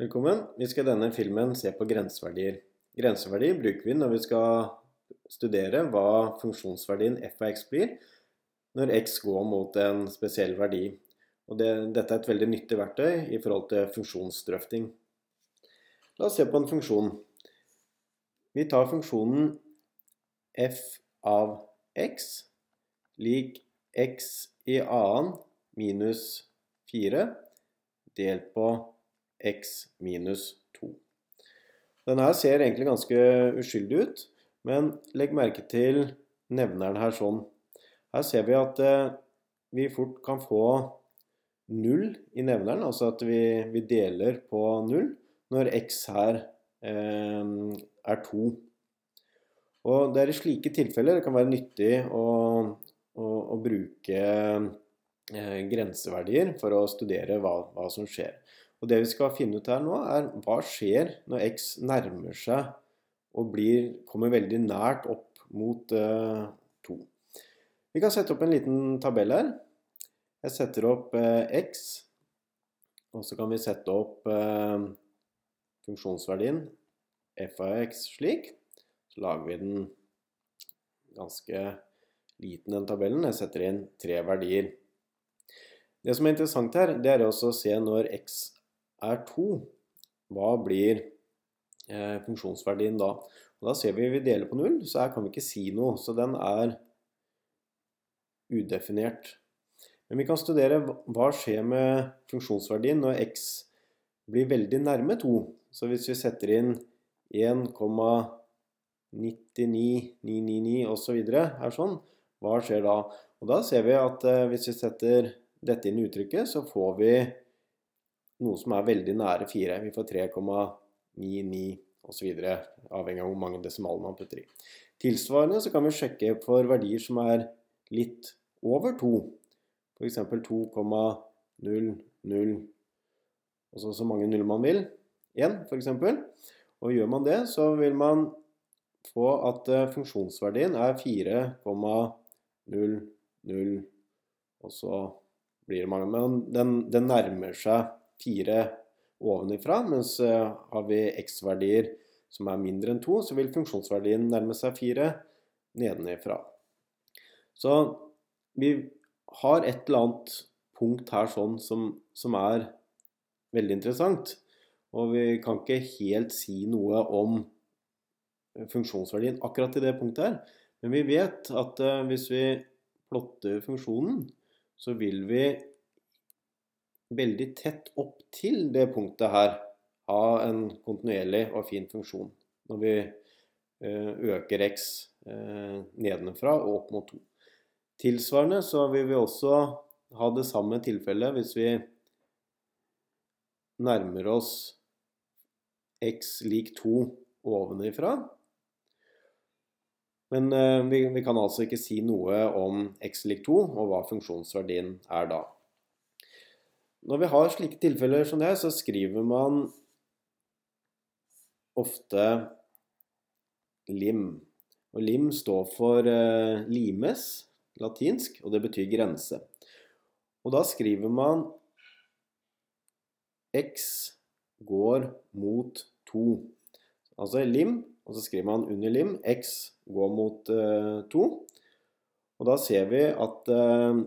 Velkommen. Vi skal i denne filmen se på grenseverdier. Grenseverdier bruker vi når vi skal studere hva funksjonsverdien f av x blir når x går mot en spesiell verdi. Og det, dette er et veldig nyttig verktøy i forhold til funksjonsdrøfting. La oss se på en funksjon. Vi tar funksjonen f av x lik x i annen minus 4 delt på x minus 2. Denne ser egentlig ganske uskyldig ut, men legg merke til nevneren her sånn. Her ser vi at eh, vi fort kan få null i nevneren, altså at vi, vi deler på null, når x her eh, er 2. Og det er i slike tilfeller det kan være nyttig å, å, å bruke eh, grenseverdier for å studere hva, hva som skjer. Og det vi skal finne ut her nå, er hva skjer når x nærmer seg og blir, kommer veldig nært opp mot uh, eh, 2. Vi kan sette opp en liten tabell her. Jeg setter opp uh, x, og så kan vi sette opp uh, funksjonsverdien f av x slik. Så lager vi den ganske liten, den tabellen. Jeg setter inn tre verdier. Det som er interessant her, det er også å se når x er 2, hva blir eh, funksjonsverdien da? Og da ser vi vi deler på 0, så her kan vi ikke si noe. Så den er udefinert. Men vi kan studere hva skjer med funksjonsverdien når x blir veldig nærme 2. Så hvis vi setter inn 1,99999 osv. her sånn, hva skjer da? Og da ser vi at eh, hvis vi setter dette inn i uttrykket, så får vi noe som er veldig nære 4. Vi får 3,99 osv. avhengig av hvor mange desimaler man putter i. Tilsvarende så kan vi sjekke for verdier som er litt over 2. F.eks. 2,00 og så, mange nuller man vil. 1 f.eks. Og gjør man det, så vil man få at eh, funksjonsverdien er 4,00 og så blir det mange. Men den, den nærmer seg 4 ovenifra, mens eh, har vi x-verdier som er mindre enn 2, så vil funksjonsverdien nærme seg 4 nedenifra. Så vi har et eller annet punkt her sånn som, som er veldig interessant. Og vi kan ikke helt si noe om funksjonsverdien akkurat i det punktet her. Men vi vet at uh, hvis vi plotter funksjonen, så vil vi veldig tett opp til det punktet her ha en kontinuerlig og fin funksjon når vi eh, øker x eh, nedenfra og opp mot 2. Tilsvarende så vil vi også ha det samme tilfellet hvis vi nærmer oss x lik 2 ovenifra. Men eh, vi, vi kan altså ikke si noe om x lik 2 og hva funksjonsverdien er da. Når vi har slike tilfeller som det, så skriver man ofte lim. Og lim står for eh, limes, latinsk, og det betyr grense. Og da skriver man x går mot 2. Altså lim, og så skriver man under lim x går mot uh, 2. Og da ser vi at uh,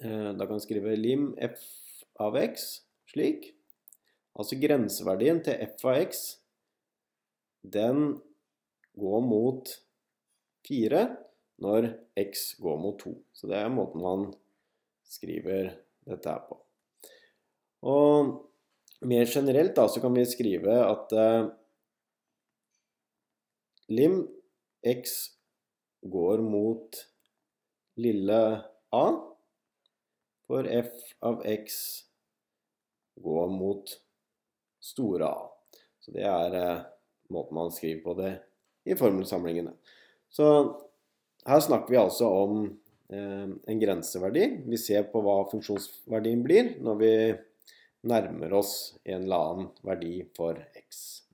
Da kan vi skrive lim f av x slik. Altså grenseverdien til f av x, den går mot 4 når x går mot 2. Så det er måten man skriver dette her på. Og mer generelt da, så kan vi skrive at eh, lim x går mot lille a, for f av x gå mot store A. Så det er eh, måten man skriver på det i formelsamlingene. Så her snakker vi altså om eh, en grenseverdi. Vi ser på hva funksjonsverdien blir når vi nærmer oss en eller annen verdi for x.